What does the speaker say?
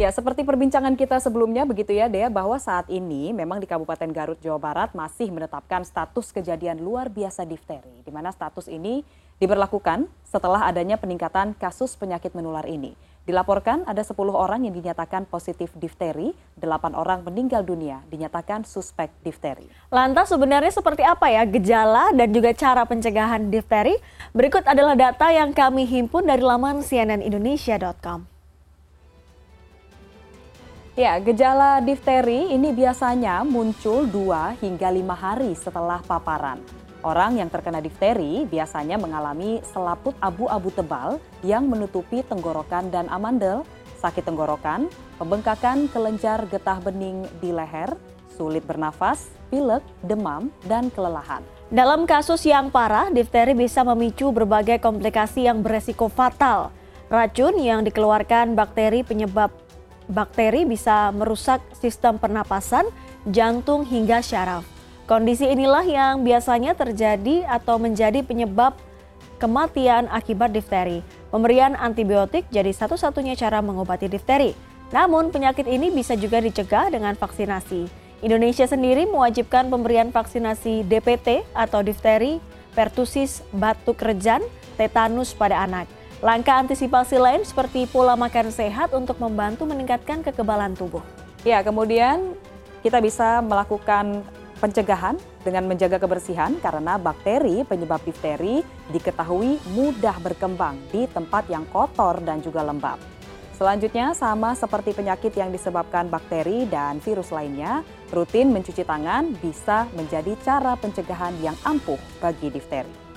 Ya, seperti perbincangan kita sebelumnya begitu ya Dea bahwa saat ini memang di Kabupaten Garut Jawa Barat masih menetapkan status kejadian luar biasa difteri di mana status ini diberlakukan setelah adanya peningkatan kasus penyakit menular ini. Dilaporkan ada 10 orang yang dinyatakan positif difteri, 8 orang meninggal dunia dinyatakan suspek difteri. Lantas sebenarnya seperti apa ya gejala dan juga cara pencegahan difteri? Berikut adalah data yang kami himpun dari laman cnnindonesia.com. Ya, gejala difteri ini biasanya muncul 2 hingga 5 hari setelah paparan. Orang yang terkena difteri biasanya mengalami selaput abu-abu tebal yang menutupi tenggorokan dan amandel, sakit tenggorokan, pembengkakan kelenjar getah bening di leher, sulit bernafas, pilek, demam, dan kelelahan. Dalam kasus yang parah, difteri bisa memicu berbagai komplikasi yang beresiko fatal. Racun yang dikeluarkan bakteri penyebab bakteri bisa merusak sistem pernapasan, jantung hingga syaraf. Kondisi inilah yang biasanya terjadi atau menjadi penyebab kematian akibat difteri. Pemberian antibiotik jadi satu-satunya cara mengobati difteri. Namun penyakit ini bisa juga dicegah dengan vaksinasi. Indonesia sendiri mewajibkan pemberian vaksinasi DPT atau difteri, pertusis, batuk rejan, tetanus pada anak. Langkah antisipasi lain seperti pola makan sehat untuk membantu meningkatkan kekebalan tubuh. Ya, kemudian kita bisa melakukan pencegahan dengan menjaga kebersihan karena bakteri penyebab difteri diketahui mudah berkembang di tempat yang kotor dan juga lembab. Selanjutnya, sama seperti penyakit yang disebabkan bakteri dan virus lainnya, rutin mencuci tangan bisa menjadi cara pencegahan yang ampuh bagi difteri.